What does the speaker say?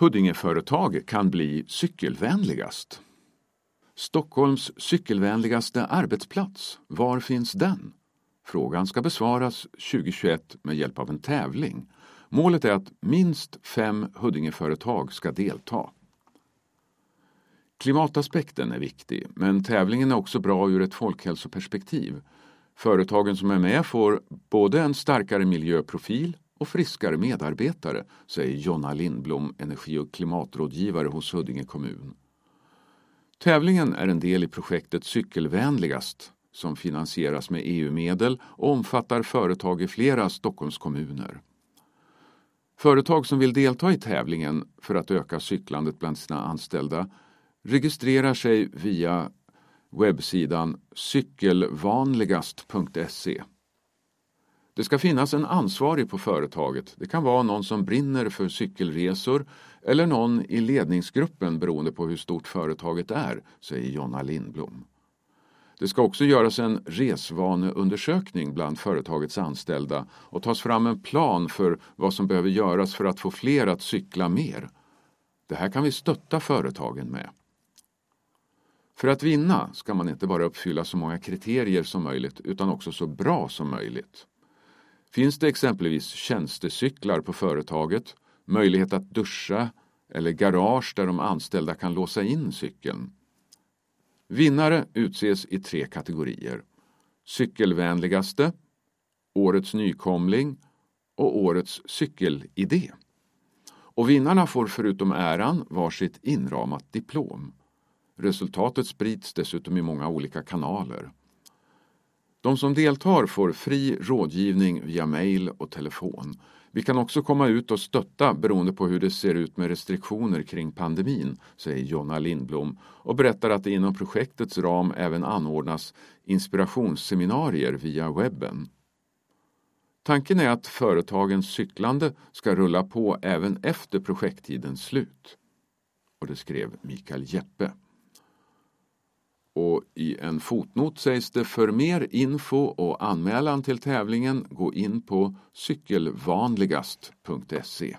Huddingeföretag kan bli cykelvänligast. Stockholms cykelvänligaste arbetsplats, var finns den? Frågan ska besvaras 2021 med hjälp av en tävling. Målet är att minst fem Huddingeföretag ska delta. Klimataspekten är viktig, men tävlingen är också bra ur ett folkhälsoperspektiv. Företagen som är med får både en starkare miljöprofil och friskare medarbetare, säger Jonna Lindblom, energi och klimatrådgivare hos Huddinge kommun. Tävlingen är en del i projektet Cykelvänligast som finansieras med EU-medel och omfattar företag i flera Stockholmskommuner. Företag som vill delta i tävlingen för att öka cyklandet bland sina anställda registrerar sig via webbsidan cykelvanligast.se. Det ska finnas en ansvarig på företaget. Det kan vara någon som brinner för cykelresor eller någon i ledningsgruppen beroende på hur stort företaget är, säger Jonna Lindblom. Det ska också göras en resvaneundersökning bland företagets anställda och tas fram en plan för vad som behöver göras för att få fler att cykla mer. Det här kan vi stötta företagen med. För att vinna ska man inte bara uppfylla så många kriterier som möjligt utan också så bra som möjligt. Finns det exempelvis tjänstecyklar på företaget, möjlighet att duscha eller garage där de anställda kan låsa in cykeln? Vinnare utses i tre kategorier. Cykelvänligaste, Årets nykomling och Årets cykelidé. Och vinnarna får förutom äran varsitt inramat diplom. Resultatet sprids dessutom i många olika kanaler. De som deltar får fri rådgivning via mejl och telefon. Vi kan också komma ut och stötta beroende på hur det ser ut med restriktioner kring pandemin, säger Jonna Lindblom och berättar att det inom projektets ram även anordnas inspirationsseminarier via webben. Tanken är att företagens cyklande ska rulla på även efter projekttidens slut. Och det skrev Mikael Jeppe. Och i en fotnot sägs det för mer info och anmälan till tävlingen gå in på cykelvanligast.se.